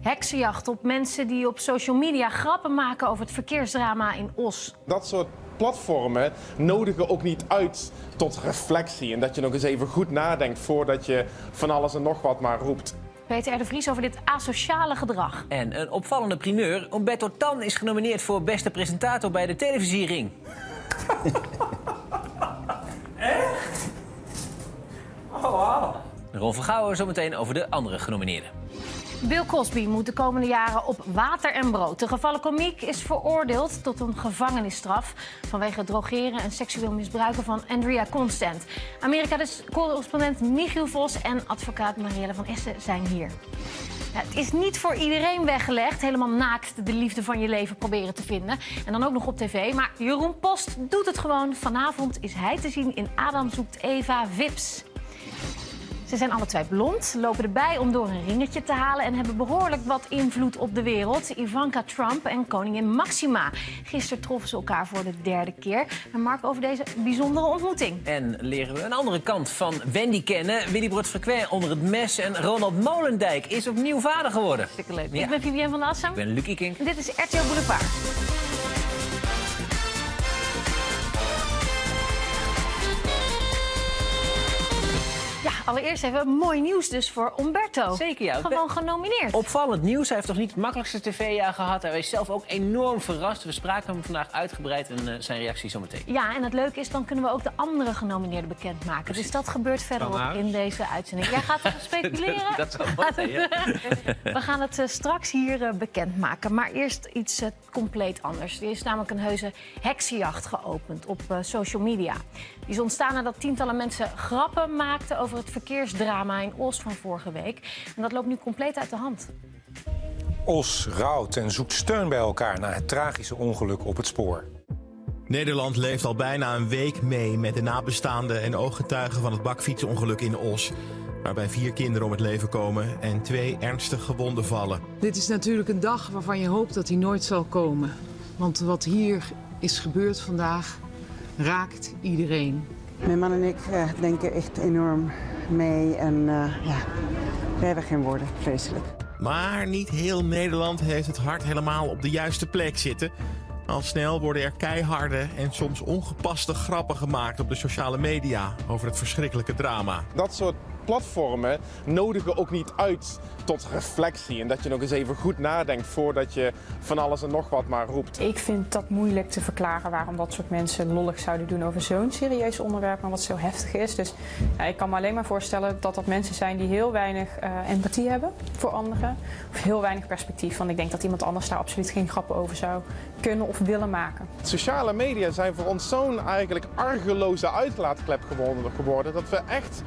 Heksenjacht op mensen die op social media grappen maken over het verkeersdrama in Os. Dat soort platformen nodigen ook niet uit tot reflectie. En dat je nog eens even goed nadenkt voordat je van alles en nog wat maar roept. Peter R. de Vries over dit asociale gedrag. En een opvallende primeur. Umberto Tan is genomineerd voor beste presentator bij de televisiering. Echt? Oh, wow. Ron Vergouwen zometeen over de andere genomineerden. Bill Cosby moet de komende jaren op water en brood. De gevallen komiek is veroordeeld tot een gevangenisstraf... vanwege het drogeren en seksueel misbruiken van Andrea Constant. Amerika-correspondent Michiel Vos en advocaat Marielle van Essen zijn hier. Het is niet voor iedereen weggelegd, helemaal naakt de liefde van je leven proberen te vinden. En dan ook nog op tv. Maar Jeroen Post doet het gewoon. Vanavond is hij te zien in Adam zoekt Eva Vips. Ze zijn alle twee blond, lopen erbij om door een ringetje te halen... en hebben behoorlijk wat invloed op de wereld. Ivanka Trump en koningin Maxima. Gisteren troffen ze elkaar voor de derde keer. En Mark over deze bijzondere ontmoeting. En leren we een andere kant van Wendy kennen. Willy Brod Frequent onder het mes. En Ronald Molendijk is opnieuw vader geworden. Hartstikke leuk. Ik ben Vivienne van Assem. Ik ben Luc Iking. En dit is RTL Boulevard. Allereerst even mooi nieuws dus voor Umberto. Zeker, ja. Gewoon genomineerd. Opvallend nieuws. Hij heeft toch niet het makkelijkste tv-jaar gehad. Hij is zelf ook enorm verrast. We spraken hem vandaag uitgebreid en uh, zijn reactie zometeen. Ja, en het leuke is, dan kunnen we ook de andere genomineerden bekendmaken. Dus dat gebeurt verderop in deze uitzending. Jij gaat even speculeren. dat zou mooi zijn, ja. We gaan het uh, straks hier uh, bekendmaken. Maar eerst iets compleet anders. Er is namelijk een heuse heksenjacht geopend op social media. Die is ontstaan nadat tientallen mensen grappen maakten over het verkeersdrama in Os van vorige week. En dat loopt nu compleet uit de hand. Os rouwt en zoekt steun bij elkaar na het tragische ongeluk op het spoor. Nederland leeft al bijna een week mee met de nabestaanden en ooggetuigen van het bakfietsongeluk in Os. Waarbij vier kinderen om het leven komen en twee ernstig gewonden vallen. Dit is natuurlijk een dag waarvan je hoopt dat hij nooit zal komen. Want wat hier is gebeurd vandaag raakt iedereen. Mijn man en ik uh, denken echt enorm mee en uh, ja, we hebben geen woorden, vreselijk. Maar niet heel Nederland heeft het hart helemaal op de juiste plek zitten. Al snel worden er keiharde en soms ongepaste grappen gemaakt op de sociale media over het verschrikkelijke drama. Dat soort platformen nodigen ook niet uit tot reflectie. En dat je nog eens even goed nadenkt voordat je van alles en nog wat maar roept. Ik vind dat moeilijk te verklaren waarom dat soort mensen lollig zouden doen over zo'n serieus onderwerp, maar wat zo heftig is. Dus ja, ik kan me alleen maar voorstellen dat dat mensen zijn die heel weinig uh, empathie hebben voor anderen. Of heel weinig perspectief. Want ik denk dat iemand anders daar absoluut geen grappen over zou kunnen of willen maken. Sociale media zijn voor ons zo'n eigenlijk argeloze uitlaatklep geworden dat we echt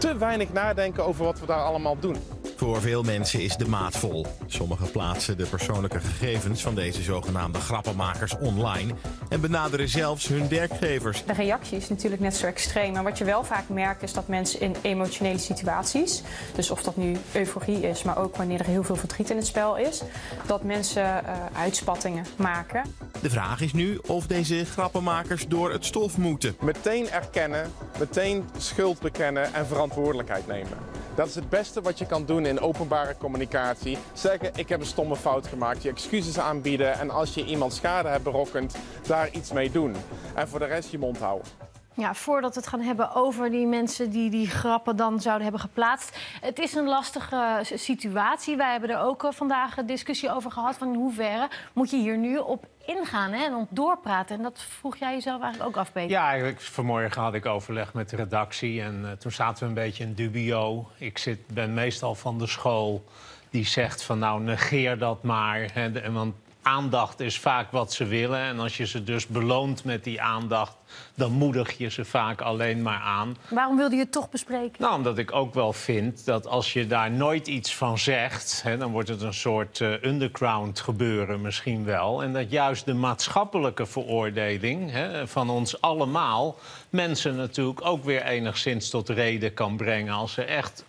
te weinig nadenken over wat we daar allemaal doen. Voor veel mensen is de maat vol. Sommigen plaatsen de persoonlijke gegevens van deze zogenaamde grappenmakers online en benaderen zelfs hun werkgevers. De reactie is natuurlijk net zo extreem. Maar wat je wel vaak merkt is dat mensen in emotionele situaties, dus of dat nu euforie is, maar ook wanneer er heel veel verdriet in het spel is, dat mensen uh, uitspattingen maken. De vraag is nu of deze grappenmakers door het stof moeten. Meteen erkennen, meteen schuld bekennen en verantwoordelijkheid nemen. Dat is het beste wat je kan doen in openbare communicatie. Zeggen, ik heb een stomme fout gemaakt, je excuses aanbieden en als je iemand schade hebt berokkend, daar iets mee doen. En voor de rest je mond houden. Ja, voordat we het gaan hebben over die mensen die die grappen dan zouden hebben geplaatst. Het is een lastige situatie. Wij hebben er ook vandaag een discussie over gehad. Van in hoeverre moet je hier nu op ingaan hè, en om doorpraten. En dat vroeg jij jezelf eigenlijk ook af. Ja, vanmorgen had ik overleg met de redactie. En uh, toen zaten we een beetje in dubio. Ik zit, ben meestal van de school die zegt van nou negeer dat maar. Hè, want aandacht is vaak wat ze willen. En als je ze dus beloont met die aandacht, dan moedig je ze vaak alleen maar aan. Waarom wilde je het toch bespreken? Nou, omdat ik ook wel vind dat als je daar nooit iets van zegt, hè, dan wordt het een soort uh, underground gebeuren misschien wel. En dat juist de maatschappelijke veroordeling hè, van ons allemaal mensen natuurlijk ook weer enigszins tot reden kan brengen als ze echt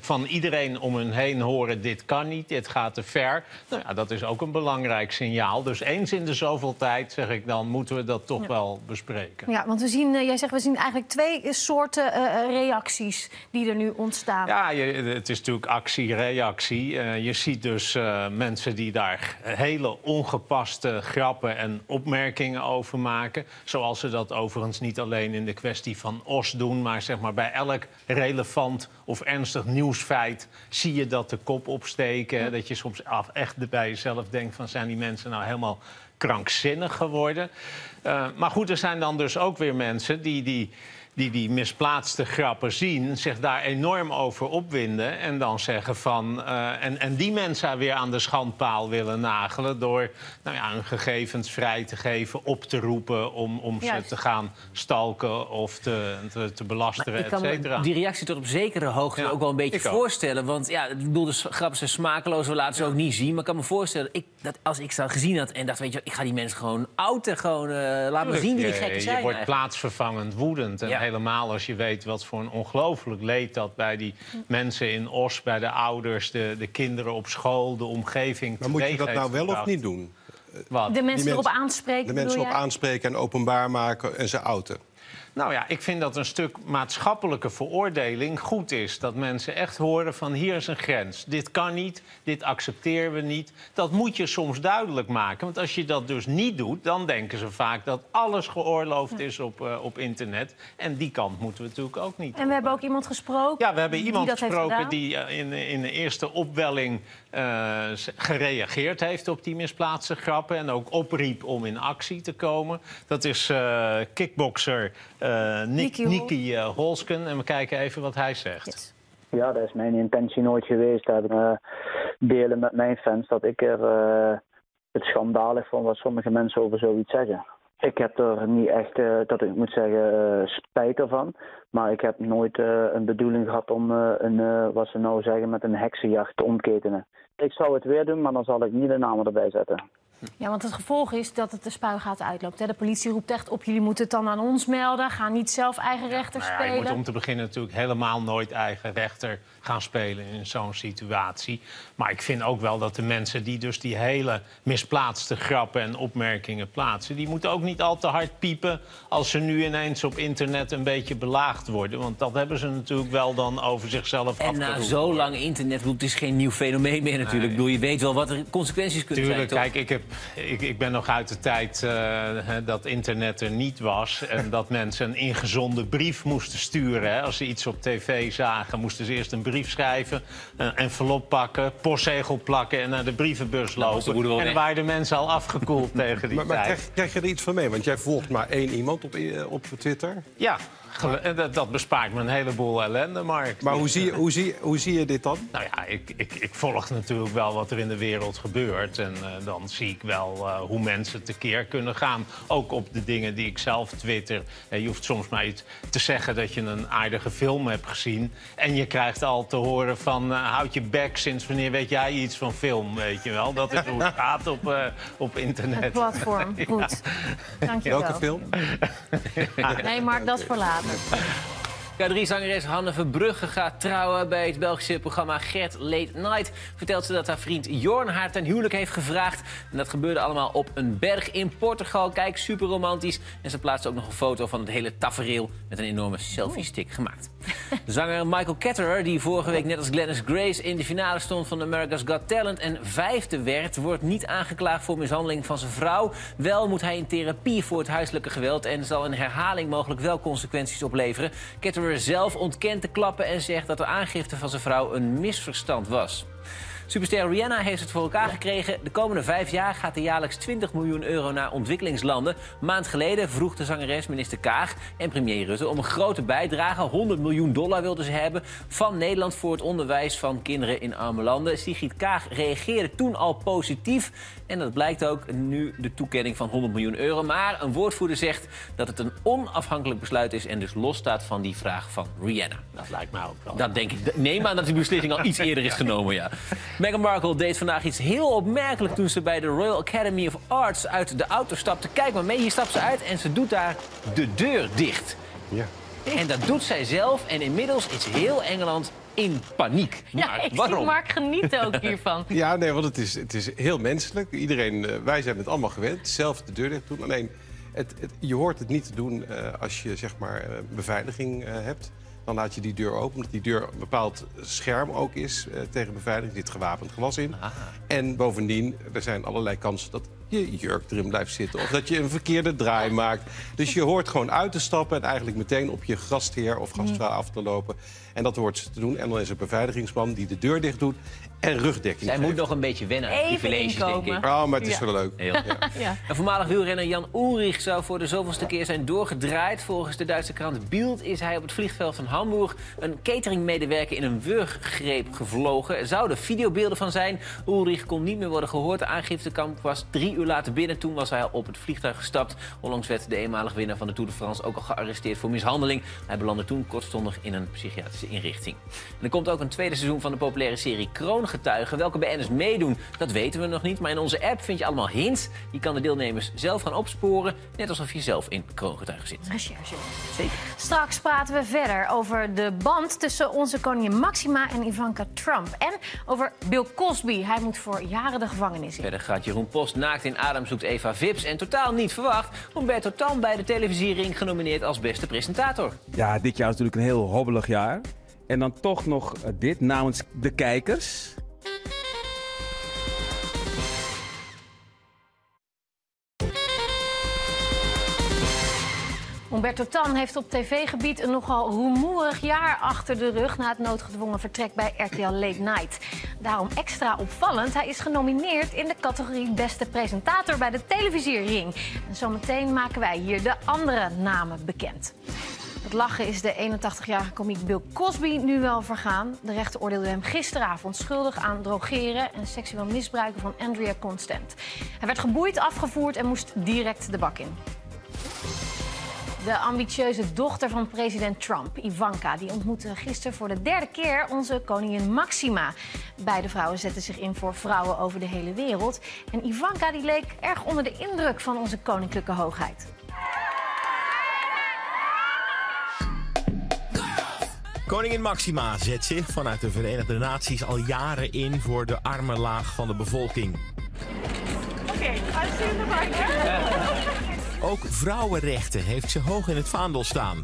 van iedereen om hen heen horen... dit kan niet, dit gaat te ver. Nou ja, dat is ook een belangrijk signaal. Dus eens in de zoveel tijd, zeg ik dan, moeten we dat toch Ja. wel bespreken. Ja, want we zien, eh, jij zegt, we zien eigenlijk twee soorten eh, reacties die er nu ontstaan. Ja, je, het is natuurlijk actie-reactie. Eh, je ziet dus eh, mensen die daar hele ongepaste grappen en opmerkingen over maken. Zoals ze dat overigens niet alleen in de kwestie van Os doen... maar zeg maar bij elk relevant of ernstig nieuwsfeit zie je dat de kop opsteken. Dat je soms af, echt bij jezelf denkt van zijn die mensen nou helemaal krankzinnig geworden. Eh, maar goed, er zijn dan dus ook weer mensen die die, die die misplaatste grappen zien, zich daar enorm over opwinden en dan zeggen van eh, en, en die mensen weer aan de schandpaal willen nagelen door nou ja, hun gegevens vrij te geven, op te roepen om, om ze te gaan stalken of te, te, te belasteren, Ik et kan me cetera. die reactie tot op zekere hoogte Ja, ook wel een beetje ook. voorstellen. Want ja, ik bedoel, de grappen zijn smakeloos, we laten ze ook niet zien. Maar ik kan me voorstellen ik, dat als ik dat gezien had en dacht, weet je, ik ga die mensen gewoon outen. Gewoon, eh, laat maar Tuurlijk, zien wie die je- gekken Je zijn. wordt eigenlijk. plaatsvervangend woedend. En Ja. Helemaal als je weet wat voor een ongelooflijk leed dat bij die mensen in Os, bij de ouders, de, de kinderen op school, de omgeving. Maar moet je dat nou wel of niet doen? Wat? De mensen Die erop mensen- aanspreken, De mensen bedoel op jij? aanspreken en openbaar maken en ze outen. Nou ja, ik vind dat een stuk maatschappelijke veroordeling goed is. Dat mensen echt horen van hier is een grens. Dit kan niet, dit accepteren we niet. Dat moet je soms duidelijk maken. Want als je dat dus niet doet, dan denken ze vaak dat alles geoorloofd is op, eh, op internet. En die kant moeten we natuurlijk ook niet. En we hebben ook iemand gesproken. Ja, we hebben die iemand heeft gesproken gedaan. die eh, in, in de eerste opwelling eh, gereageerd heeft op die misplaatste grappen. En ook opriep om in actie te komen. Dat is eh kickbokser eh Nick, Nicky eh, Holsken. En we kijken even wat hij zegt. Ja, dat is mijn intentie nooit geweest. Dat eh, delen met mijn fans dat ik er eh, het schandalig vond wat sommige mensen over zoiets zeggen. Ik heb er niet echt, eh, dat ik moet zeggen, eh, spijt ervan. Maar ik heb nooit eh, een bedoeling gehad om eh, een, eh, wat ze nou zeggen, met een heksenjacht te ontketenen. Ik zou het weer doen, maar dan zal ik niet de namen erbij zetten. Ja, want het gevolg is dat het de spuigaten uitloopt. hè. De politie roept echt op, jullie moeten het dan aan ons melden. Ga niet zelf eigen rechter Nou ja, je spelen. moet om te beginnen natuurlijk helemaal nooit eigen rechter gaan spelen in zo'n situatie. Maar ik vind ook wel dat de mensen die dus die hele misplaatste grappen en opmerkingen plaatsen... die moeten ook niet al te hard piepen als ze nu ineens op internet een beetje belaagd worden. Want dat hebben ze natuurlijk wel dan over zichzelf En na zo lang internet, het is geen nieuw fenomeen meer natuurlijk. Ik bedoel, je weet wel wat er consequenties kunnen Tuurlijk, zijn, toch? kijk, ik, heb, ik, ik ben nog uit de tijd eh, hè, dat internet er niet was... en dat mensen een ingezonde brief moesten sturen. Hè. Als ze iets op tv zagen, moesten ze eerst een brief schrijven... een envelop pakken, postzegel plakken en naar de brievenbus de lopen. En dan waren de mensen al afgekoeld tegen die Maar, maar tijd. krijg, krijg je er iets van mee? Want jij volgt maar één iemand op, eh, op Twitter. Ja, en dat, dat bespaart me een heleboel ellende, Mark. Maar hoe zie, je, hoe, zie, hoe zie je dit dan? Nou ja, ik, ik, ik volg natuurlijk wel wat er in de wereld gebeurt. En eh, dan zie ik wel eh, hoe mensen tekeer kunnen gaan. Ook op de dingen die ik zelf twitter. Eh, je hoeft soms maar iets te zeggen dat je een aardige film hebt gezien. En je krijgt al te horen van... eh, houd je bek, sinds wanneer weet jij iets van film, weet je wel? Dat is hoe het gaat op, eh, op internet. Het platform, goed. Dank je wel. Welke film? Nee, Mark, dat is voor later. はい。K3-zangeres Hanne Verbrugge gaat trouwen. Bij het Belgische programma Gert Late Night vertelt ze dat haar vriend Jorn haar ten huwelijk heeft gevraagd. En dat gebeurde allemaal op een berg in Portugal. Kijk, super romantisch. En ze plaatste ook nog een foto van het hele tafereel met een enorme selfie-stick gemaakt. Zanger Michael Ketterer, die vorige week net als Glennis Grace in de finale stond van America's Got Talent en vijfde werd, wordt niet aangeklaagd voor mishandeling van zijn vrouw. Wel moet hij in therapie voor het huiselijke geweld en zal een herhaling mogelijk wel consequenties opleveren. Zelf ontkent de klappen en zegt dat de aangifte van zijn vrouw een misverstand was. Superster Rihanna heeft het voor elkaar gekregen. De komende vijf jaar gaat er jaarlijks 20 miljoen euro naar ontwikkelingslanden. Maand geleden vroeg de zangeres minister Kaag en premier Rutte om een grote bijdrage. 100 miljoen dollar wilden ze hebben van Nederland voor het onderwijs van kinderen in arme landen. Sigrid Kaag reageerde toen al positief. En dat blijkt ook nu de toekenning van 100 miljoen euro. Maar een woordvoerder zegt dat het een onafhankelijk besluit is en dus losstaat van die vraag van Rihanna. Dat lijkt mij ook wel. Dat denk ik. Neem aan dat die beslissing al iets eerder is genomen, ja. Meghan Markle deed vandaag iets heel opmerkelijk toen ze bij de Royal Academy of Arts uit de auto stapte. Kijk maar mee, hier stapt ze uit en ze doet daar de deur dicht. Ja. En dat doet zij zelf en inmiddels is heel Engeland in paniek. Ja, Maar ik zie waarom? Mark genieten ook hiervan. Ja, nee, want het is, het is heel menselijk. Iedereen, eh, wij zijn het allemaal gewend. Zelf de deur dicht doen. Alleen, het, het- je hoort het niet te doen eh, als je zeg maar eh, beveiliging eh, hebt. Dan laat je die deur open, omdat die deur een bepaald scherm ook is eh, tegen beveiliging. Er zit gewapend glas in. En bovendien, er zijn allerlei kansen dat je jurk erin blijft zitten. Of dat je een verkeerde draai maakt. Dus je hoort gewoon uit te stappen en eigenlijk meteen op je gastheer of gastvrouw af te lopen. En dat hoort ze te doen. En dan is er een beveiligingsman die de deur dicht doet en rugdekking Zij moet nog een beetje wennen aan die Even privileges, denk ik. Oh, maar het is Ja. wel leuk. Heel. Ja. En voormalig wielrenner Jan Ulrich zou voor de zoveelste keer zijn doorgedraaid. Volgens de Duitse krant Bild is hij op het vliegveld van Hamburg... een cateringmedewerker in een wurggreep gevlogen. Er zouden videobeelden van zijn. Ulrich kon niet meer worden gehoord. De aangiftekamp was drie uur later binnen. Toen was hij al op het vliegtuig gestapt. Onlangs werd de eenmalig winnaar van de Tour de France... ook al gearresteerd voor mishandeling. Hij belandde toen kortstondig in een psychiatrische inrichting. En er komt ook een tweede seizoen van de populaire serie Kroongetuigen. Welke BN'ers meedoen, dat weten we nog niet. Maar in onze app vind je allemaal hints. Je kan de deelnemers zelf gaan opsporen. Net alsof je zelf in Kroongetuigen zit. Recherche. Zeker. Straks praten we verder over de band tussen onze koningin Maxima en Ivanka Trump. En over Bill Cosby. Hij moet voor jaren de gevangenis in. Verder gaat Jeroen Post naakt in Adam zoekt Eva Vips. En totaal niet verwacht, Humberto Tan bij de televisiering genomineerd als beste presentator. Ja, dit jaar is natuurlijk een heel hobbelig jaar. En dan toch nog eh, dit namens de kijkers. Humberto Tan heeft op tv-gebied een nogal rumoerig jaar achter de rug... na het noodgedwongen vertrek bij RTL Late Night. Daarom extra opvallend, hij is genomineerd in de categorie Beste Presentator bij de televisiering. En zometeen maken wij hier de andere namen bekend. Het lachen is de 81-jarige komiek Bill Cosby nu wel vergaan. De rechter oordeelde hem gisteravond schuldig aan drogeren en seksueel misbruiken van Andrea Constant. Hij werd geboeid, afgevoerd en moest direct de bak in. De ambitieuze dochter van president Trump, Ivanka, die ontmoette gisteren voor de derde keer onze koningin Maxima. Beide vrouwen zetten zich in voor vrouwen over de hele wereld. En Ivanka die leek erg onder de indruk van onze koninklijke hoogheid. Koningin Maxima zet zich vanuit de Verenigde Naties al jaren in voor de arme laag van de bevolking. Oké, I've seen the right Ook vrouwenrechten heeft ze hoog in het vaandel staan.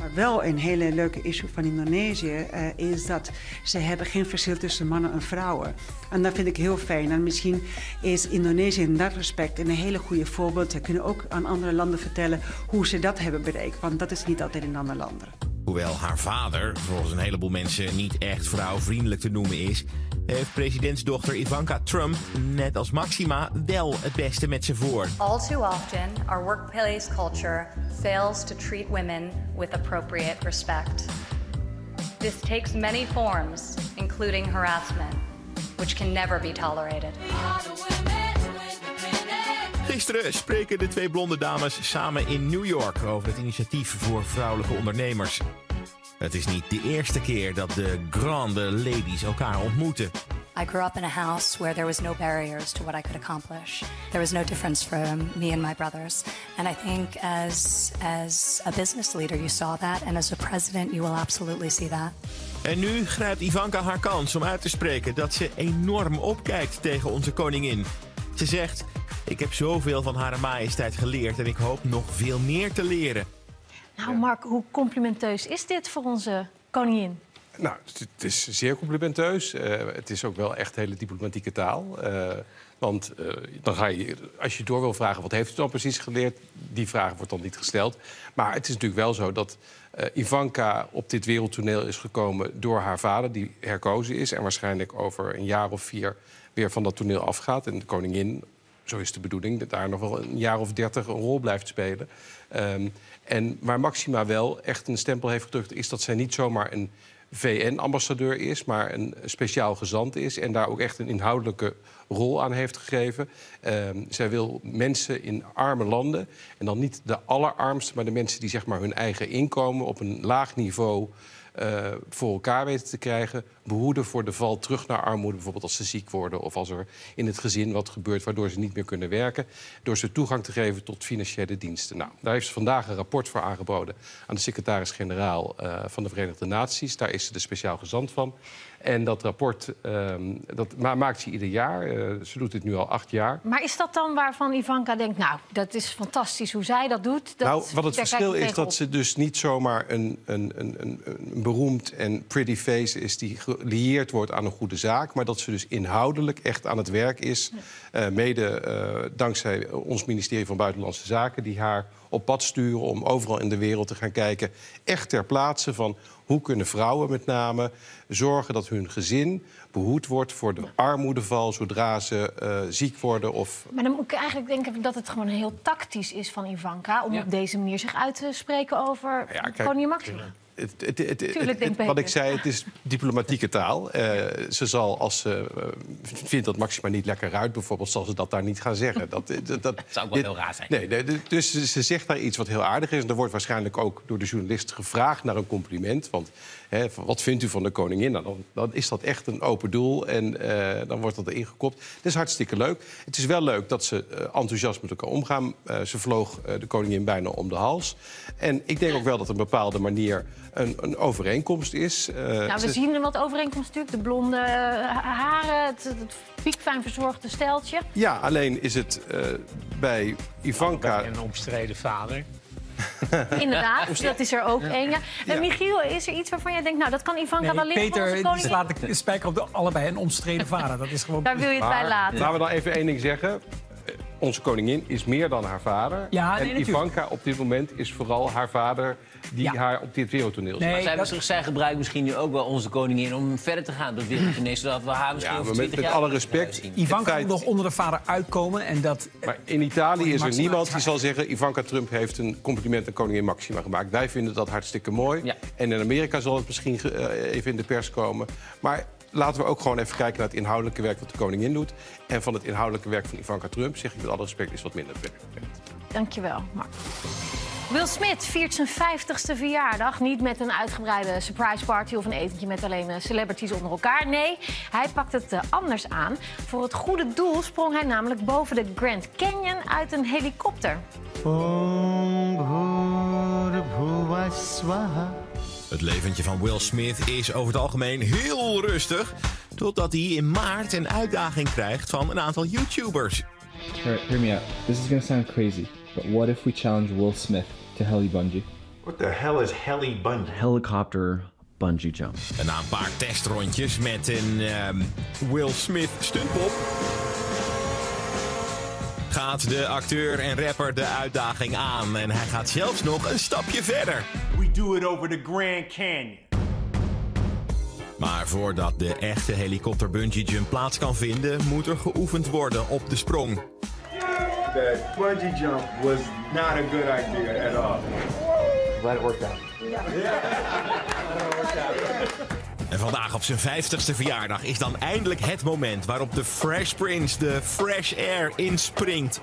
Maar wel een hele leuke issue van Indonesië eh, is dat ze hebben geen verschil tussen mannen en vrouwen. En dat vind ik heel fijn. En misschien is Indonesië in dat respect een hele goede voorbeeld. Ze kunnen ook aan andere landen vertellen hoe ze dat hebben bereikt. Want dat is niet altijd in andere landen. Hoewel haar vader volgens een heleboel mensen niet echt vrouwvriendelijk te noemen is, heeft presidentsdochter Ivanka Trump, net als Maxima, wel het beste met ze voor. All too often, our workplace culture fails to treat women with appropriate respect. This takes many forms, including harassment, which can never be tolerated. Gisteren spreken de twee blonde dames samen in New York over het initiatief voor vrouwelijke ondernemers. Het is niet de eerste keer dat de grande ladies elkaar ontmoeten. I grew up in a house where there was no barriers to what I could accomplish. There was no difference from me and my brothers. And I think as as a business leader you saw that and as a president you will absolutely see that. En nu grijpt Ivanka haar kans om uit te spreken dat ze enorm opkijkt tegen onze koningin. Ze zegt: Ik heb zoveel van Hare Majesteit geleerd en ik hoop nog veel meer te leren. Nou, Mark, hoe complimenteus is dit voor onze koningin? Nou, het is zeer complimenteus. Eh, het is ook wel echt hele diplomatieke taal. Eh, want eh, dan ga je, als je door wil vragen, wat heeft u dan precies geleerd? Die vraag wordt dan niet gesteld. Maar het is natuurlijk wel zo dat eh, Ivanka op dit wereldtoneel is gekomen door haar vader, die herkozen is. En waarschijnlijk over een jaar of vier weer van dat toneel afgaat. En de koningin, zo is de bedoeling, dat daar nog wel een jaar of dertig een rol blijft spelen. Ehm, en waar Maxima wel echt een stempel heeft gedrukt, is dat zij niet zomaar een VN-ambassadeur is, maar een speciaal gezant is en daar ook echt een inhoudelijke rol aan heeft gegeven. Ehm, zij wil mensen in arme landen, en dan niet de allerarmste, maar de mensen die zeg maar, hun eigen inkomen op een laag niveau eh, voor elkaar weten te krijgen. Behoeden voor de val terug naar armoede. Bijvoorbeeld als ze ziek worden of als er in het gezin wat gebeurt... waardoor ze niet meer kunnen werken. Door ze toegang te geven tot financiële diensten. Nou, daar heeft ze vandaag een rapport voor aangeboden... aan de secretaris-generaal eh, van de Verenigde Naties. Daar is ze de speciaal gezant van. En dat rapport ehm, dat ma- maakt ze ieder jaar. Eh, ze doet dit nu al acht jaar. Maar is dat dan waarvan Ivanka denkt, nou, dat is fantastisch hoe zij dat doet? Dat, nou, wat het verschil is dat ze dus niet zomaar een, een, een, een, een beroemd en pretty face is die gelieerd wordt aan een goede zaak, maar dat ze dus inhoudelijk echt aan het werk is. eh, mede eh, dankzij ons ministerie van Buitenlandse Zaken, die haar op pad sturen om overal in de wereld te gaan kijken. Echt ter plaatse van hoe kunnen vrouwen met name zorgen dat hun gezin behoed wordt voor de armoedeval zodra ze eh, ziek worden of Maar dan moet ik eigenlijk denken dat het gewoon heel tactisch is van Ivanka... om Ja. op deze manier zich uit te spreken over kijk, koningin Maxima. Het, het, het, het- Tuurlijk, het- denk wat ik zei, het is diplomatieke taal. Eh, ze zal, als ze eh, vindt dat Maxima niet lekker ruikt, bijvoorbeeld, zal ze dat daar niet gaan zeggen. Dat, dat, dat, zou ook wel heel raar zijn. Nee, nee, de- dus ze- ze zegt daar iets wat heel aardig is. En er wordt waarschijnlijk ook door de journalist gevraagd naar een compliment. Want hè, wat vindt u van de koningin? Nou, dan, dan is dat echt een open doel en eh, dan wordt dat erin gekopt. Het is hartstikke leuk. Het is wel leuk dat ze eh, enthousiast met elkaar omgaan. Eh, ze vloog eh, de koningin bijna om de hals. En ik denk ook wel dat een bepaalde manier een, een overeenkomst is. Eh, Nou, we ze- zien er wat overeenkomst natuurlijk. De blonde haren, het, het piekfijn verzorgde steltje. Ja, alleen is het eh, bij Ivanka... Een omstreden vader. Inderdaad, dat is er ook één. Ja. En Michiel, is er iets waarvan jij denkt... nou, dat kan Ivanka wel Nee, leren Peter koningin? slaat de spijker op de allebei een omstreden vader. Dat is gewoon... Daar wil je het bij laten. Laten we dan even één ding zeggen. Onze koningin is meer dan haar vader. Ja, nee, en natuurlijk. Ivanka op dit moment is vooral haar vader die haar op dit wereldtoneel zet. maar zij, zij gebruikt misschien nu ook wel onze koningin om verder te gaan door het wereldtoneel, zodat we haar misschien Ja, over met, 20 met jaar alle kunnen respect. zien. Ivanka het moet feit- nog onder de vader uitkomen. En dat, Maar in Italië is er niemand die zal zeggen... Ivanka Trump heeft een compliment aan koningin Maxima gemaakt. Wij vinden dat hartstikke mooi. En in Amerika zal het misschien eh, even in de pers komen. Maar laten we ook gewoon even kijken naar het inhoudelijke werk... wat de koningin doet. En van het inhoudelijke werk van Ivanka Trump... zeg ik met alle respect, is wat minder werk. Dankjewel, Mark. Will Smith viert zijn 50ste verjaardag. Niet met een uitgebreide surprise party of een etentje met alleen eh, celebrities onder elkaar. Nee, hij pakt het eh, anders aan. Voor het goede doel sprong hij namelijk boven de Grand Canyon uit een helikopter. Het leventje van Will Smith is over het algemeen heel rustig. Totdat hij in maart een uitdaging krijgt van een aantal YouTubers. Alright, hear me out. This is gonna sound crazy, but what if we challenge Will Smith to heli bungee? What the hell is heli bungee? Helicopter bungee jump. En na een paar testrondjes met een ehm, Will Smith stuntpop... gaat de acteur en rapper de uitdaging aan. En hij gaat zelfs nog een stapje verder. We do it over the Grand Canyon. Maar voordat de echte helikopter bungee jump plaats kan vinden... moet er geoefend worden op de sprong. That bungee jump was not a good idea at all. Glad it worked out. En vandaag op zijn 50ste verjaardag is dan eindelijk het moment waarop de Fresh Prince de Fresh Air inspringt.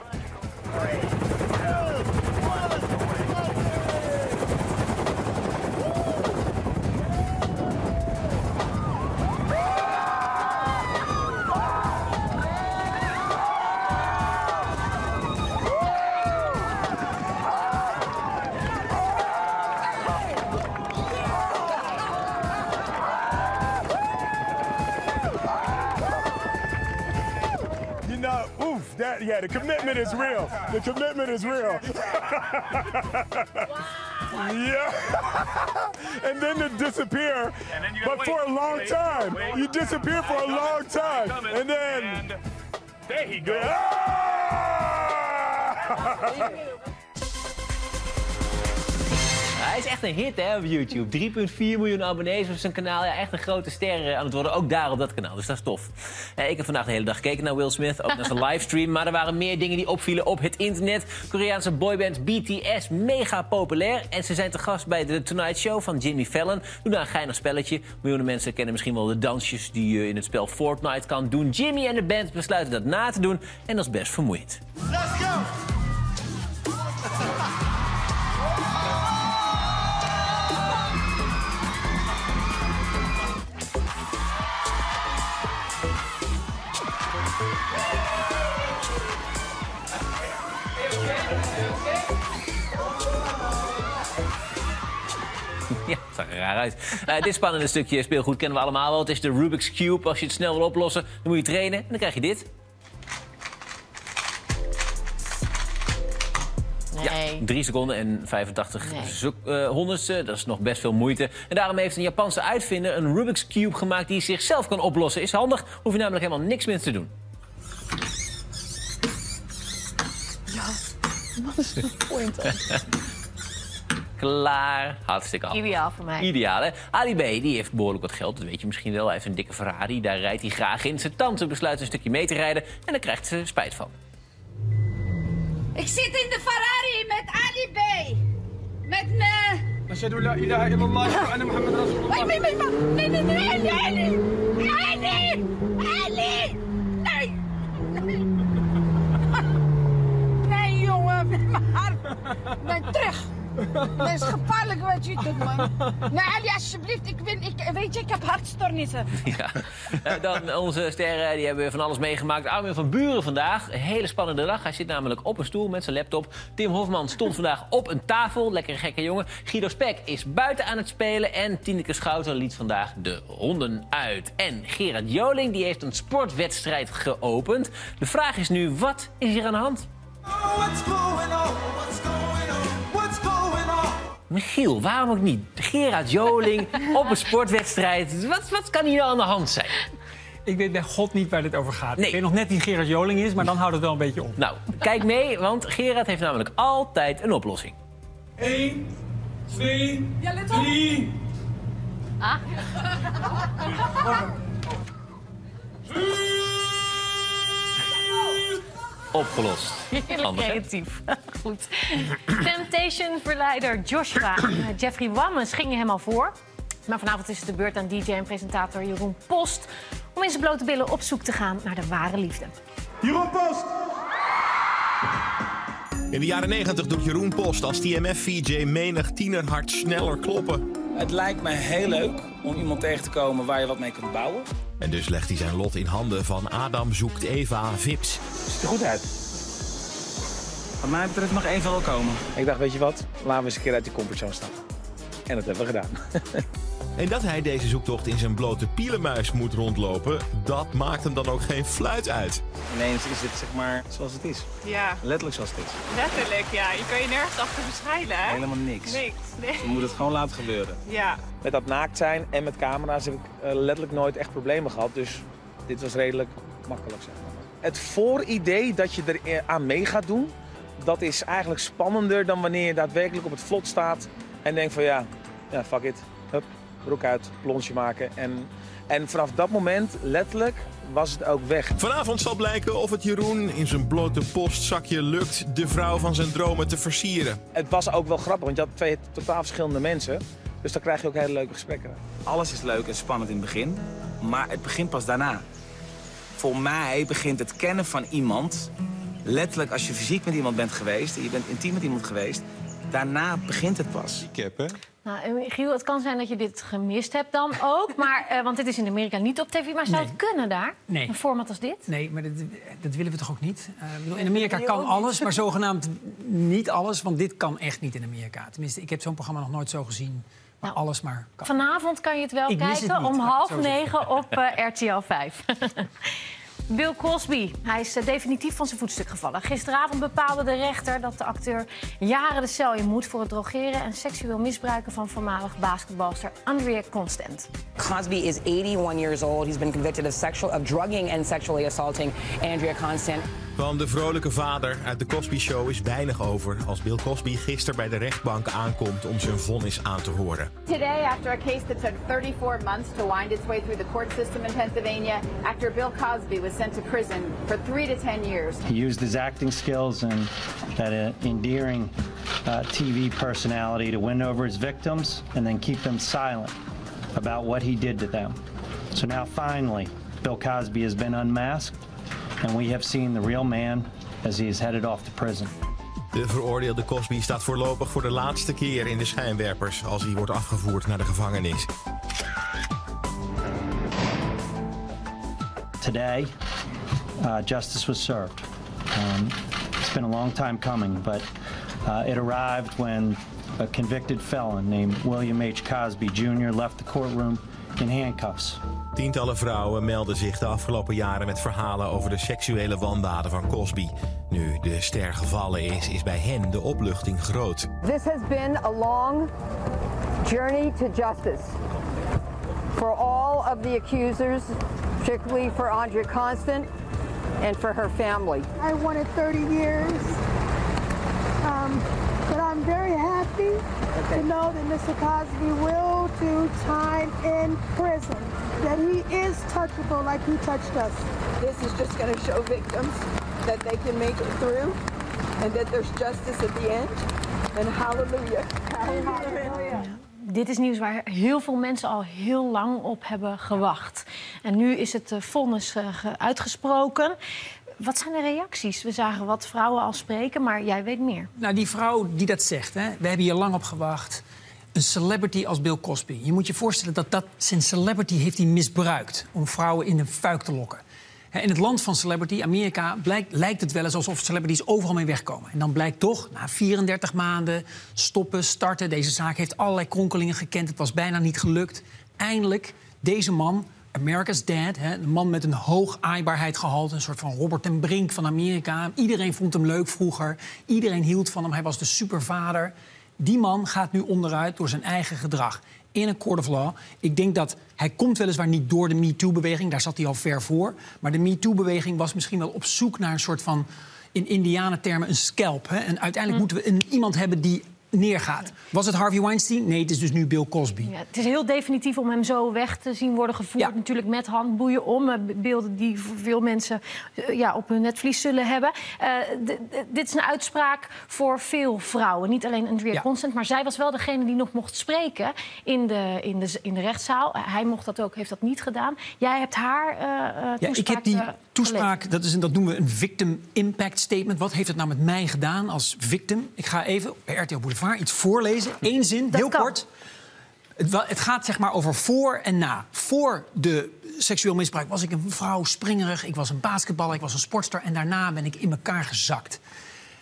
Yeah, the commitment is real. The commitment is real. yeah. and then to disappear, but for a long time. You disappear for a long time. And then there he goes. Ah! Hij is echt een hit hè, op YouTube. 3,4 miljoen abonnees op zijn kanaal. Ja, echt een grote ster eh, aan het worden. Ook daar op dat kanaal. Dus dat is tof. Eh, ik heb vandaag de hele dag gekeken naar Will Smith. Ook naar zijn livestream. Maar er waren meer dingen die opvielen op het internet. Koreaanse boyband BTS. Mega populair. En ze zijn te gast bij de Tonight Show van Jimmy Fallon. Doen daar een geinig spelletje. Miljoenen mensen kennen misschien wel de dansjes die je in het spel Fortnite kan doen. Jimmy en de band besluiten dat na te doen. En dat is best vermoeiend. Let's go. Ja, het zag er raar uit. Eh, dit spannende stukje speelgoed kennen we allemaal wel. Het is de Rubik's Cube. Als je het snel wil oplossen, dan moet je trainen. En dan krijg je dit. Nee. 3 seconden en 85 Nee. eh, honderdste. Dat is nog best veel moeite. En daarom heeft een Japanse uitvinder een Rubik's Cube gemaakt... die zichzelf kan oplossen. Is handig, hoef je namelijk helemaal niks meer te doen. Wat is de point Klaar. Hartstikke handig. Ideaal voor mij. Ideaal, hè? Ali B die heeft behoorlijk wat geld, dat weet je misschien wel. Hij heeft een dikke Ferrari, daar rijdt hij graag in. Zijn tante besluit een stukje mee te rijden en daar krijgt ze spijt van. Ik zit in de Ferrari met Ali B. Met me. أشهد أن لا إله إلا الله وأن محمد رسول الله Nee, nee, nee, nee, nee, Ali, Ali. Ali. maar. Nee, terug. Dat is gevaarlijk wat je doet, man. Nee, Ali, alsjeblieft. Ik, ben, ik, weet je, ik heb hartstoornissen. Ja. Eh, Dan onze sterren, die hebben van alles meegemaakt. Armin van Buren vandaag, een hele spannende dag. Hij zit namelijk op een stoel met zijn laptop. Tim Hofman stond vandaag op een tafel, lekker gekke jongen. Guido Spek is buiten aan het spelen. En Tineke Schouten liet vandaag de honden uit. En Gerard Joling die heeft een sportwedstrijd geopend. De vraag is nu, wat is hier aan de hand? Michiel, waarom ook niet? Gerard Joling op een sportwedstrijd. Wat, wat kan hier nou aan de hand zijn? Ik weet bij God niet waar dit over gaat. Nee. Ik weet nog net wie Gerard Joling is, maar dan houdt het wel een beetje op. Nou, kijk mee, want Gerard heeft namelijk altijd een oplossing. 1, 2, Ja, let op. 3. Ah. Opgelost. Heerlijk creatief. Goed. Temptation-verleider Joshua eh, Jeffrey Wammes gingen hem al voor. Maar vanavond is het de beurt aan DJ en presentator Jeroen Post... om in zijn blote billen op zoek te gaan naar de ware liefde. Jeroen Post! In de jaren 90 doet Jeroen Post als TMF-VJ menig tienerhart sneller kloppen. Het lijkt me heel leuk om iemand tegen te komen waar je wat mee kunt bouwen. En dus legt hij zijn lot in handen van Adam zoekt Eva Vips. Ziet er goed uit. Wat mij betreft mag één van wel komen. Ik dacht, weet je wat? Laten we eens een keer uit die comfortzone stappen. En dat hebben we gedaan. En dat hij deze zoektocht in zijn blote pielenmuis moet rondlopen, dat maakt hem dan ook geen fluit uit. Ineens is het zeg maar zoals het is. Ja, Letterlijk zoals het is. letterlijk, ja. Je kan je nergens achter verschuilen, hè? Helemaal niks. Niks, nee. We moeten het gewoon laten gebeuren. Ja. Met dat naakt zijn en met camera's heb ik eh, letterlijk nooit echt problemen gehad. Dus dit was redelijk makkelijk, zeg maar. Het vooridee dat je er eh, aan mee gaat doen, dat is eigenlijk spannender dan wanneer je daadwerkelijk op het vlot staat en denkt van ja, ja fuck it, broek uit, plonsje maken. En, en vanaf dat moment, letterlijk, was het ook weg. Vanavond zal blijken of het Jeroen in zijn blote postzakje lukt de vrouw van zijn dromen te versieren. Het was ook wel grappig, want je had twee totaal verschillende mensen. Dus dan krijg je ook hele leuke gesprekken. Alles is leuk en spannend in het begin, maar het begint pas daarna. Voor mij begint het kennen van iemand, letterlijk als je fysiek met iemand bent geweest... en je bent intiem met iemand geweest, daarna begint het pas. Ik heb, hè? Nou, eh, Giel, het kan zijn dat je dit gemist hebt dan ook. Maar, eh, want dit is in Amerika niet op tv. Maar zou Nee. het kunnen daar? Nee. Een format als dit? Nee, maar dat, dat willen we toch ook niet? Eh, bedoel, in Amerika kan alles, maar zogenaamd niet alles. Want dit kan echt niet in Amerika. Tenminste, ik heb zo'n programma nog nooit zo gezien. Waar alles maar kan. Vanavond kan je het wel Ik het kijken niet, om half het negen op RTL 5. Bill Cosby. Hij is eh, definitief van zijn voetstuk gevallen. Gisteravond bepaalde de rechter dat de acteur jaren de cel in moet... voor het drogeren en seksueel misbruiken van voormalig basketbalster Andrea Constant. Cosby is 81 years old. He's been convicted of sexual of drugging and sexually assaulting Andrea Constant. Van de vrolijke vader uit de Cosby Show is weinig over als Bill Cosby gisteren bij de rechtbank aankomt om zijn vonnis aan te horen. Today, after a case that took 34 months to wind its way through the court system in Pennsylvania, actor Bill Cosby was sent to prison for three to 10 years. He used his acting skills and that uh, endearing uh, TV personality to win over his victims and then keep them silent about what he did to them. So now finally, Bill Cosby has been unmasked and we have seen the real man as he is headed off to prison. De veroordeelde Cosby staat voorlopig voor de laatste keer in de schijnwerpers als hij wordt afgevoerd naar de gevangenis. Today, uh, justice was served. Um, it's been a long time coming, but uh, it arrived when a convicted felon named William H. Cosby Jr. left the courtroom in handcuffs. Tientallen vrouwen melden zich de afgelopen jaren met verhalen over de seksuele wandaden van Cosby. Nu de ster gevallen is, is bij hen de opluchting groot. This has been a long journey to justice for all of the accusers, particularly for Andrea Constant and for her family. I wanted 30 years. Um, but I'm very happy to know that Mr. Cosby will do time in prison. That he is touchable like he touched us. This is just going to show victims that they can make it through and that there's justice at the end. And hallelujah. Hallelujah. Dit is nieuws waar heel veel mensen al heel lang op hebben gewacht. En nu is het eh, vonnis uh, uitgesproken. Wat zijn de reacties? We zagen wat vrouwen al spreken, maar jij weet meer. Nou, die vrouw die dat zegt, hè, we hebben hier lang op gewacht. Een celebrity als Bill Cosby. Je moet je voorstellen dat, dat zijn celebrity heeft hij misbruikt om vrouwen in een fuik te lokken. In het land van celebrity, Amerika, blijkt, lijkt het wel eens alsof celebrities overal mee wegkomen. En dan blijkt toch, na 34 maanden, stoppen, starten. Deze zaak heeft allerlei kronkelingen gekend. Het was bijna niet gelukt. Eindelijk, deze man, America's Dad, hè, een man met een hoog aaibaarheidsgehalte, een soort van Robert ten Brink van Amerika. Iedereen vond hem leuk vroeger. Iedereen hield van hem. Hij was de supervader. Die man gaat nu onderuit door zijn eigen gedrag in een court of law. Ik denk dat hij komt weliswaar niet door de MeToo-beweging, daar zat hij al ver voor. Maar de MeToo-beweging was misschien wel op zoek naar een soort van, in Indianentermen, een scalp. Hè? En uiteindelijk Hm. moeten we een, iemand hebben die neergaat. Was het Harvey Weinstein? Nee, het is dus nu Bill Cosby. Ja, het is heel definitief om hem zo weg te zien worden gevoerd. Natuurlijk met handboeien om. eh, Beelden die veel mensen eh, ja, op hun netvlies zullen hebben. Eh, dit is een uitspraak voor veel vrouwen. Niet alleen Andrea Constant, maar zij was wel degene die nog mocht spreken in de, in de, in de rechtszaal. Hij mocht dat ook, heeft dat niet gedaan. Jij hebt haar eh, Ja, ik heb die toespraak, dat, is een, dat noemen we een victim impact statement. Wat heeft het nou met mij gedaan als victim? Ik ga even bij RTL Boulevard iets voorlezen. Eén zin, heel kort. Het gaat zeg maar over voor en na. Voor de seksueel misbruik was ik een vrouw springerig. Ik was een basketballer, ik was een sportster. En daarna ben ik in elkaar gezakt.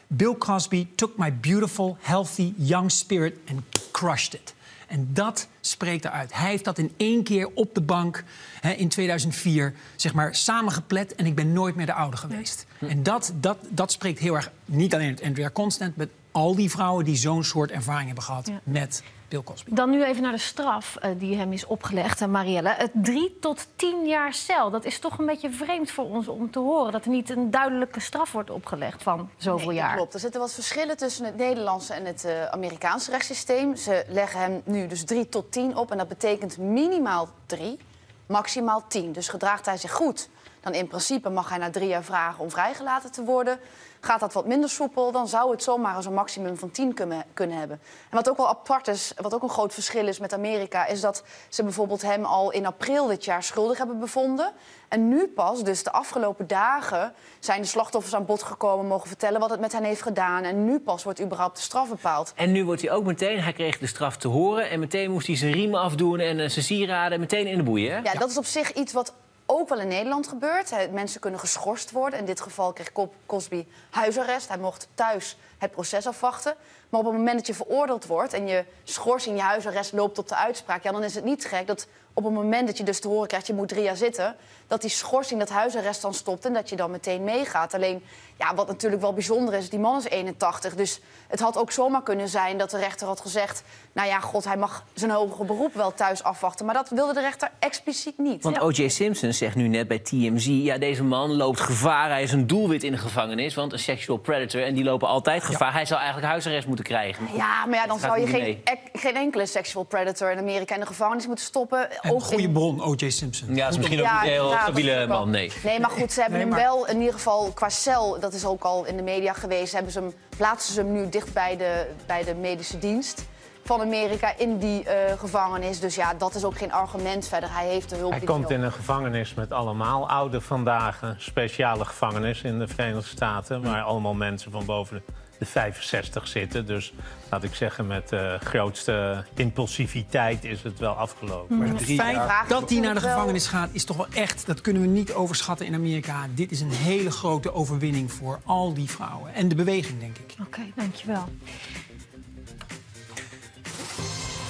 Bill Cosby took my beautiful, healthy, young spirit and crushed it. En dat spreekt eruit. Hij heeft dat in één keer op de bank hè, in 2004 zeg maar, samengeplet. En ik ben nooit meer de oude geweest. En dat, dat, dat spreekt heel erg, niet alleen het Andrea Constant... maar al die vrouwen die zo'n soort ervaring hebben gehad Ja. met Bill Cosby. Dan nu even naar de straf eh, die hem is opgelegd, eh, Marielle. Het drie tot tien jaar cel. Dat is toch een beetje vreemd voor ons om te horen... dat er niet een duidelijke straf wordt opgelegd van zoveel Nee, dat jaar. Klopt. Er zitten wat verschillen tussen het Nederlandse en het eh, Amerikaanse rechtssysteem. Ze leggen hem nu dus 3 tot 10 op en dat betekent minimaal 3, maximaal 10. Dus gedraagt hij zich goed, dan in principe mag hij na drie jaar vragen om vrijgelaten te worden. Gaat dat wat minder soepel, dan zou het zomaar eens een maximum van 10 kunnen, kunnen hebben. En wat ook wel apart is, wat ook een groot verschil is met Amerika, is dat ze bijvoorbeeld hem al in april dit jaar schuldig hebben bevonden. En nu pas, dus de afgelopen dagen, zijn de slachtoffers aan bod gekomen, mogen vertellen wat het met hen heeft gedaan. En nu pas wordt überhaupt de straf bepaald. En nu wordt hij ook meteen, hij kreeg de straf te horen... en meteen moest hij zijn riemen afdoen en eh, zijn sieraden meteen in de boeien. hè? Ja, dat is op zich iets wat ook wel in Nederland gebeurt. Mensen kunnen geschorst worden. In dit geval kreeg Cos- Cosby huisarrest. Hij mocht thuis het proces afwachten. Maar op het moment dat je veroordeeld wordt en je schorsing, je huisarrest loopt op de uitspraak, ja, dan is het niet gek dat op het moment dat je dus te horen krijgt, je moet drie jaar zitten, dat die schorsing, dat huisarrest dan stopt en dat je dan meteen meegaat. Alleen, ja, wat natuurlijk wel bijzonder is, die man is 81, dus het had ook zomaar kunnen zijn dat de rechter had gezegd, nou ja, god, hij mag zijn hoger beroep wel thuis afwachten. Maar dat wilde de rechter expliciet niet. Want O.J. Simpson zegt nu net bij TMZ... ja, deze man loopt gevaar, hij is een doelwit in de gevangenis... want een sexual predator, en die lopen altijd gevaar. Hij zou eigenlijk huisarrest moeten krijgen. Ja, maar ja, dan zou je geen, ek- geen enkele sexual predator in Amerika in de gevangenis moeten stoppen. En Ook goede in- bron, O.J. Simpson. Ja, dat is misschien ook Ja, niet een heel stabiele man, nee. Nee, maar goed, ze hebben Nee, hem wel in ieder geval qua cel, dat is ook al in de media geweest, hebben ze hem, plaatsen ze hem nu dicht bij de, bij de medische dienst van Amerika in die eh, gevangenis. Dus ja, dat is ook geen argument verder. Hij heeft de hulp Hij komt in een gevangenis met allemaal oude vandaag. Een speciale gevangenis in de Verenigde Staten... waar allemaal mensen van boven de de 65 zitten. Dus laat ik zeggen, met de grootste impulsiviteit is het wel afgelopen. Maar Drie jaar- dat hij naar de gevangenis gaat, is toch wel echt... dat kunnen we niet overschatten in Amerika. Dit is een hele grote overwinning voor al die vrouwen. En de beweging, denk ik. Oké, dankjewel.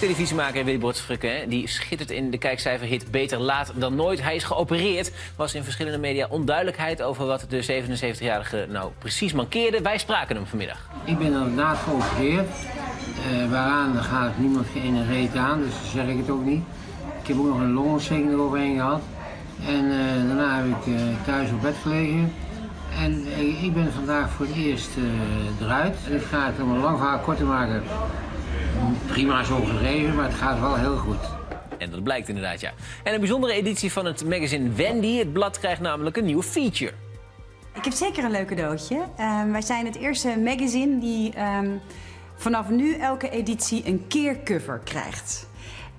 Televisiemaker Willy Bortsfrukke, die schittert in de kijkcijferhit Beter Laat dan Nooit. Hij is geopereerd. Was in verschillende media onduidelijkheid over wat de 77-jarige nou precies mankeerde. Wij spraken hem vanmiddag. Ik ben inderdaad geopereerd. Eh, waaraan gaat niemand geen reet aan, dus zeg ik het ook niet. Ik heb ook nog een longontsteking eroverheen gehad. En eh, daarna heb ik eh, thuis op bed gelegen. En ik ben vandaag voor het eerst eruit. Het gaat, om een lang verhaal kort te maken, prima zo geregeld, maar het gaat wel heel goed. En dat blijkt inderdaad, ja. En een bijzondere editie van het magazine Wendy. Het blad krijgt namelijk een nieuwe feature. Ik heb zeker een leuk cadeautje. Ehm, wij zijn het eerste magazine die ehm, vanaf nu elke editie een keercover krijgt.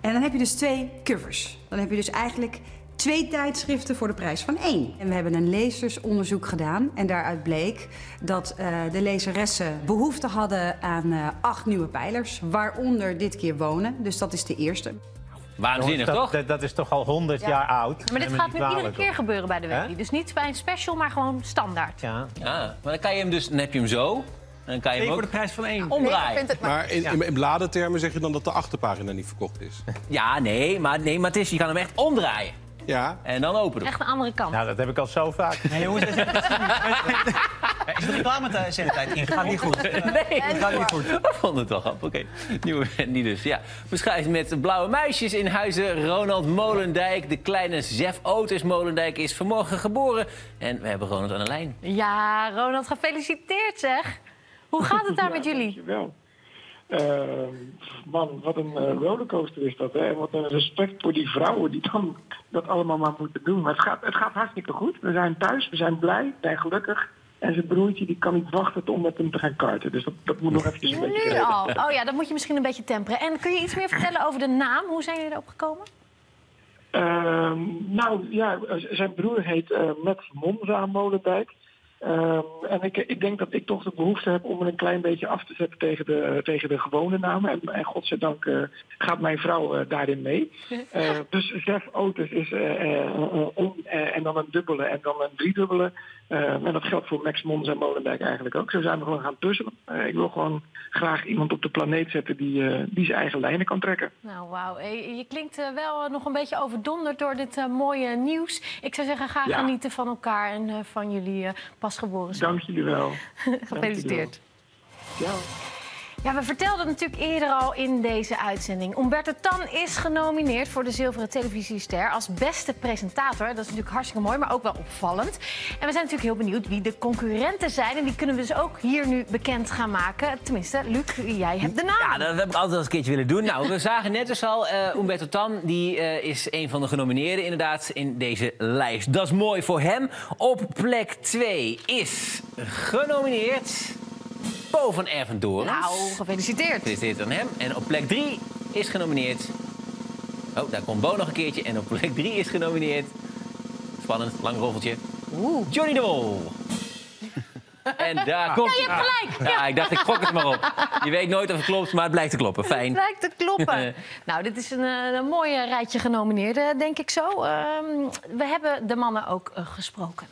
En dan heb je dus twee covers. Dan heb je dus eigenlijk twee tijdschriften voor de prijs van één. En we hebben een lezersonderzoek gedaan. En daaruit bleek dat eh, de lezeressen behoefte hadden aan eh, acht nieuwe pijlers. Waaronder dit keer wonen. Dus dat is de eerste. Waanzinnig, dat, toch? Dat, dat is toch al 100 Ja. jaar oud. Maar dit gaat nu iedere keer gebeuren bij de? Wendy. Dus niet bij een special, maar gewoon standaard. Ja. Ja, maar dan kan je hem dus, dan heb je hem zo. En dan kan je hem ook voor de prijs van één. omdraaien. Maar in, in, in bladentermen zeg je dan dat de achterpagina niet verkocht is? Ja, nee, maar, nee, maar het is, je kan hem echt omdraaien. Ja. En dan open doen. Echt de andere kant. Nou, dat heb ik al zo vaak. Nee, jongens, is de reclamezendtijd ingegaan? Gaat niet goed. Nee, Het gaat niet goed. Ik vond het wel grappig. Oké, nieuwe Wendy dus. Ja. Beschrijft met blauwe muisjes in huizen. Ronald Molendijk, de kleine Zef Otis Molendijk, is vanmorgen geboren. En we hebben Ronald aan de lijn. Ja, Ronald, gefeliciteerd zeg. Hoe gaat het daar met jullie? Dankjewel. Eh, man, wat een eh, rollercoaster is dat. Hè? En wat een respect voor die vrouwen die dan dat allemaal maar moeten doen. Maar het gaat, het gaat hartstikke goed. We zijn thuis, we zijn blij, we zijn gelukkig. En zijn broertje die kan niet wachten om met hem te gaan karten. Dus dat, dat moet nog eventjes een beetje Nu al. Oh ja, dat moet je misschien een beetje temperen. En kun je iets meer vertellen over de naam? Hoe zijn jullie erop gekomen? Ehm, nou ja, zijn broer heet eh Met Monza Molendijk. Ehm, en ik, ik denk dat ik toch de behoefte heb om er een klein beetje af te zetten tegen de, tegen de gewone namen. En, en godzijdank eh, gaat mijn vrouw eh, daarin mee. Eh, dus Zef Otis is eh, en dan een dubbele en dan een driedubbele. Eh, en dat geldt voor Max Mons en Molendijk eigenlijk ook. Zo zijn we gewoon gaan puzzelen. Eh, ik wil gewoon graag iemand op de planeet zetten die, eh, die zijn eigen lijnen kan trekken. Nou, wauw. Eh, Je klinkt eh, wel eh, nog een beetje overdonderd door dit eh, mooie nieuws. Ik zou zeggen, ga Ja. genieten van elkaar en eh, van jullie eh, pasgeboren zoon. Dank jullie wel. Gefeliciteerd. Ja. Ja, we vertelden natuurlijk eerder al in deze uitzending. Umberto Tan is genomineerd voor de Zilveren Televisiester als beste presentator. Dat is natuurlijk hartstikke mooi, maar ook wel opvallend. En we zijn natuurlijk heel benieuwd wie de concurrenten zijn. En die kunnen we dus ook hier nu bekend gaan maken. Tenminste, Luc, jij hebt de naam. Ja, dat heb ik altijd al eens een keertje willen doen. Nou, we zagen net dus al, eh Umberto Tan die, eh, is een van de genomineerden inderdaad in deze lijst. Dat is mooi voor hem. Op plek 2 is genomineerd Bo van Ervendoorn. Nou, gefeliciteerd. Gefeliciteerd aan hem. En op plek 3 is genomineerd... Oh, daar komt Bo nog een keertje. En op plek 3 is genomineerd... Spannend, lang roffeltje. Johnny de Mol. En daar komt Ja, je hebt gelijk. Ja, ik dacht, ik gok het maar op. Je weet nooit of het klopt, maar het blijkt te kloppen. Fijn. Het lijkt te kloppen. nou, dit is een, eh, een mooi rijtje genomineerden, denk ik zo. Ehm, we hebben de mannen ook eh, gesproken.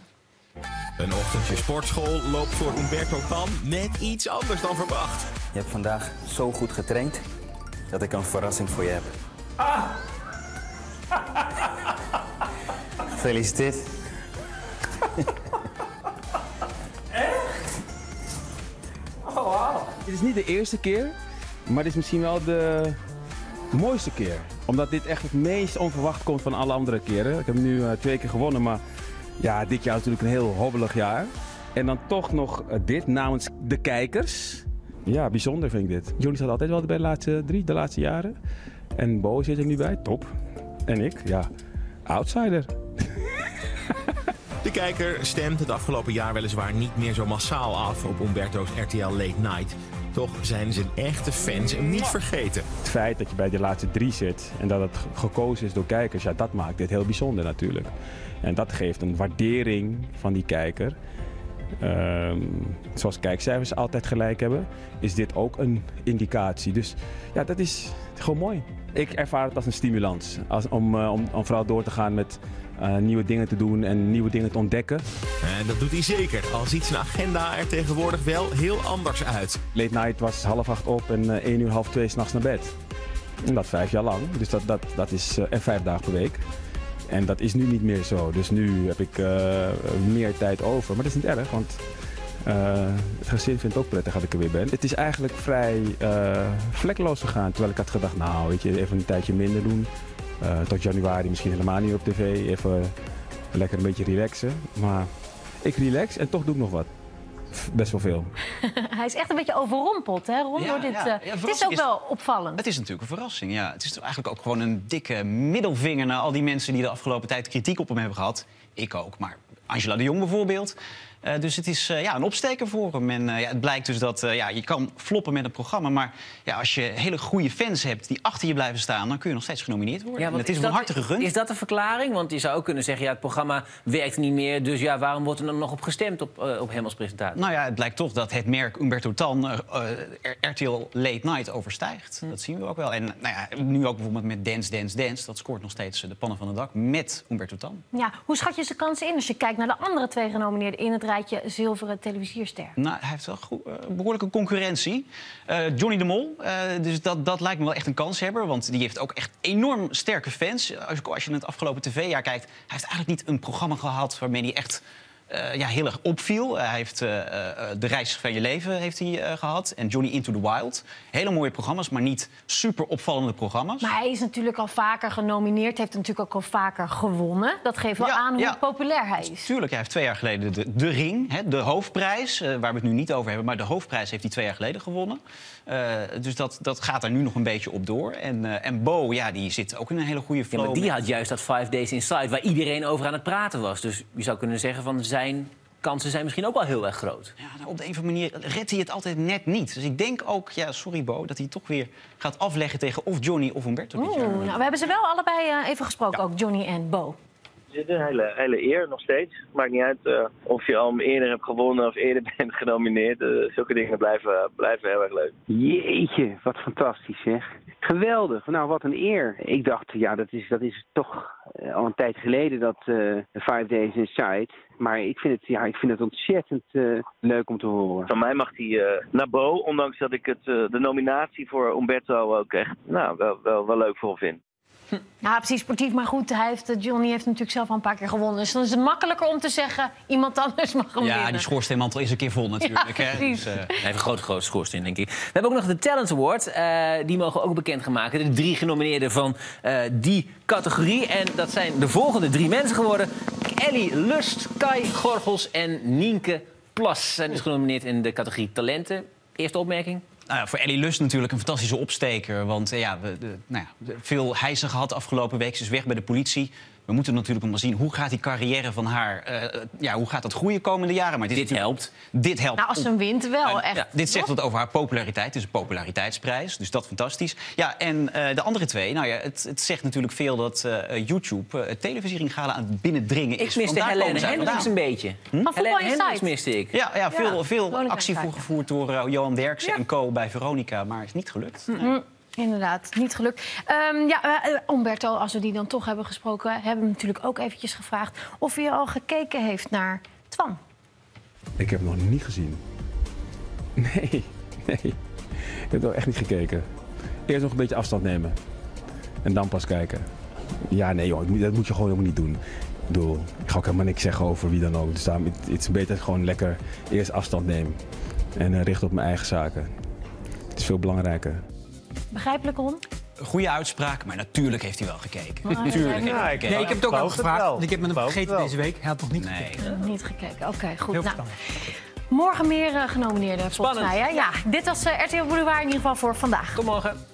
Een ochtendje sportschool loopt voor Umberto Tan net iets anders dan verwacht. Je hebt vandaag zo goed getraind dat ik een verrassing voor je heb. Gefeliciteerd. Oh, wow. Dit is niet de eerste keer, maar dit is misschien wel de mooiste keer. Omdat dit echt het meest onverwacht komt van alle andere keren. Ik heb nu eh, twee keer gewonnen, maar ja, dit jaar is natuurlijk een heel hobbelig jaar. En dan toch nog eh, dit namens de kijkers. Ja, bijzonder vind ik dit. Johnny staat altijd wel bij de laatste drie, de laatste jaren. En Bo zit er nu bij, top. En ik, ja, outsider. De kijker stemt het afgelopen jaar weliswaar niet meer zo massaal af op Umberto's RTL Late Night. Toch zijn zijn echte fans hem niet vergeten. Het feit dat je bij de laatste drie zit en dat het ge- gekozen is door kijkers, ja, dat maakt dit heel bijzonder natuurlijk. En dat geeft een waardering van die kijker. ehm, zoals kijkcijfers altijd gelijk hebben, is dit ook een indicatie. Dus ja, dat is gewoon mooi. Ik ervaar het als een stimulans als, om, eh, om, om vooral door te gaan met eh, nieuwe dingen te doen en nieuwe dingen te ontdekken. En dat doet hij zeker, al ziet zijn agenda er tegenwoordig wel heel anders uit. Late night was half acht op en eh 1 uur, half twee s'nachts naar bed. En dat vijf jaar lang. Dus dat, dat, dat is eh, en vijf dagen per week. En dat is nu niet meer zo. Dus nu heb ik eh, meer tijd over. Maar dat is niet erg, want eh, het gezin vindt het ook prettig dat ik er weer ben. Het is eigenlijk vrij eh, vlekkeloos gegaan. Terwijl ik had gedacht, nou weet je, even een tijdje minder doen. Eh, tot januari misschien helemaal niet op tv. Even lekker een beetje relaxen. Maar ik relax en toch doe ik nog wat. Best wel veel. Hij is echt een beetje overrompeld, hè, Ron? Ja, door dit, ja. eh, Ja, het is ook is- wel opvallend. Het is natuurlijk een verrassing, ja. Het is toch eigenlijk ook gewoon een dikke middelvinger... naar al die mensen die de afgelopen tijd kritiek op hem hebben gehad. Ik ook, maar Angela de Jong bijvoorbeeld. Eh, dus het is eh, ja, een opsteker voor hem. En eh, ja, het blijkt dus dat eh, ja, je kan floppen met een programma... maar ja, als je hele goede fans hebt die achter je blijven staan... dan kun je nog steeds genomineerd worden. en want het is, is van harte gegund. Is dat de verklaring? Want je zou ook kunnen zeggen, ja, het programma werkt niet meer... dus ja, waarom wordt er dan nog op gestemd op, op hem als presentator? Nou ja, het blijkt toch dat het merk Umberto Tan RTL Late Night overstijgt. Hm. Dat zien we ook wel. En nou ja, nu ook bijvoorbeeld met Dance, Dance, Dance. Dat scoort nog steeds de pannen van het dak met Umberto Tan. Ja, hoe schat je zijn kansen in als je kijkt naar de andere twee genomineerden in het rijtje zilveren televisierster? Nou, hij heeft wel eh, behoorlijke concurrentie. Eh, Johnny de Mol, eh, dus dat, dat lijkt me wel echt een kanshebber. Want die heeft ook echt enorm sterke fans. Als, als je naar het afgelopen tv-jaar kijkt... hij heeft eigenlijk niet een programma gehad waarmee hij echt... eh, ja, heel erg opviel. hij heeft eh, eh, De Reis van Je Leven heeft hij, eh, gehad. En Johnny Into the Wild. Hele mooie programma's, maar niet super opvallende programma's. Maar hij is natuurlijk al vaker genomineerd, heeft natuurlijk ook al vaker gewonnen. Dat geeft wel Ja, aan hoe ja. populair hij is. Tuurlijk, hij heeft twee jaar geleden de, de Ring, hè, de hoofdprijs... eh, waar we het nu niet over hebben, maar de hoofdprijs heeft hij twee jaar geleden gewonnen. Eh, dus dat, dat gaat er nu nog een beetje op door. En, eh, en Bo, ja, die zit ook in een hele goede Ja, flow. maar die met- had juist dat Five Days Inside... waar iedereen over aan het praten was. Dus je zou kunnen zeggen van zijn kansen zijn misschien ook wel heel erg groot. Ja, nou, op de een of andere manier redt hij het altijd net niet. Dus ik denk ook, ja, sorry Bo, dat hij toch weer gaat afleggen tegen of Johnny of Umberto dit jaar. Oeh, nou, we hebben ze wel allebei eh, even gesproken, ook Johnny en Bo. Is een hele, hele eer nog steeds. Maakt niet uit eh, of je al eerder hebt gewonnen of eerder bent genomineerd. Eh, zulke dingen blijven, blijven heel erg leuk. Jeetje, wat fantastisch zeg. Geweldig, nou wat een eer. Ik dacht, ja, dat is, dat is toch eh, al een tijd geleden dat Five Days Inside. Maar ik vind het, ja, ik vind het ontzettend leuk om te horen. Van mij mag hij eh, naar Bo, ondanks dat ik het, de nominatie voor Umberto ook echt nou, wel, wel, wel leuk voor vind. Ja, precies sportief, maar goed, hij heeft, Johnny heeft natuurlijk zelf al een paar keer gewonnen. Dus dan is het makkelijker om te zeggen, iemand anders mag hem Ja, winnen. die schoorsteenmantel is een keer vol natuurlijk. Ja, hè. precies. Dus, eh, Hij heeft een grote, grote schoorsteen, denk ik. We hebben ook nog de Talent Award. eh, die mogen we ook bekend gaan maken. De drie genomineerden van eh, die categorie. En dat zijn de volgende drie mensen geworden. Ellie Lust, Kai Gorgels en Nienke Plas. Zijn dus genomineerd in de categorie talenten. Eerste opmerking? Nou voor Ellie Lust natuurlijk een fantastische opsteker. Want eh, ja, we, nou ja, veel hijsen gehad afgelopen week. Ze is weg bij de politie. We moeten natuurlijk nog maar zien hoe gaat die carrière van haar... eh, ja, hoe gaat dat groeien komende jaren. Maar dit, helpt. Dit helpt. Nou, als ze wint wel, echt. Ja, dit zegt wat over haar populariteit. Het is een populariteitsprijs, dus dat fantastisch. Ja, en eh, de andere twee, nou ja, het, het zegt natuurlijk veel dat eh, YouTube uh, het televisiering-gala aan het binnendringen is. Ik miste Helene Hendricks een beetje. Hm? Van Helene Hendricks miste ik. Ja, ja, veel, Ja, veel actie Inside. gevoerd door Johan Derksen en co. bij Veronica, maar is niet gelukt. Inderdaad, niet gelukt. Ehm, ja, eh, Umberto, als we die dan toch hebben gesproken... hebben we hem natuurlijk ook eventjes gevraagd... of hij al gekeken heeft naar Twan. Ik heb hem nog niet gezien. Nee, nee. Ik heb nog echt niet gekeken. Eerst nog een beetje afstand nemen. En dan pas kijken. Ja, nee joh, dat moet je gewoon helemaal niet doen. Ik bedoel, ik ga ook helemaal niks zeggen over wie dan ook. Dus het is beter gewoon lekker eerst afstand nemen. En eh, richten op mijn eigen zaken. Het is veel belangrijker. Begrijpelijk, Ron? Goede uitspraak, maar natuurlijk heeft hij wel gekeken. Natuurlijk ja, heeft Nee, gekeken. ik heb het ook al gevraagd. Ik heb me hem vergeten deze week. Hij had nog niet gekeken. Niet gekeken. Oké, goed. Heel Nou, morgen meer eh, genomineerden, volgens Spannend. mij. Hè? Ja, dit was eh, RTL Boulevard in ieder geval voor vandaag. Tot morgen.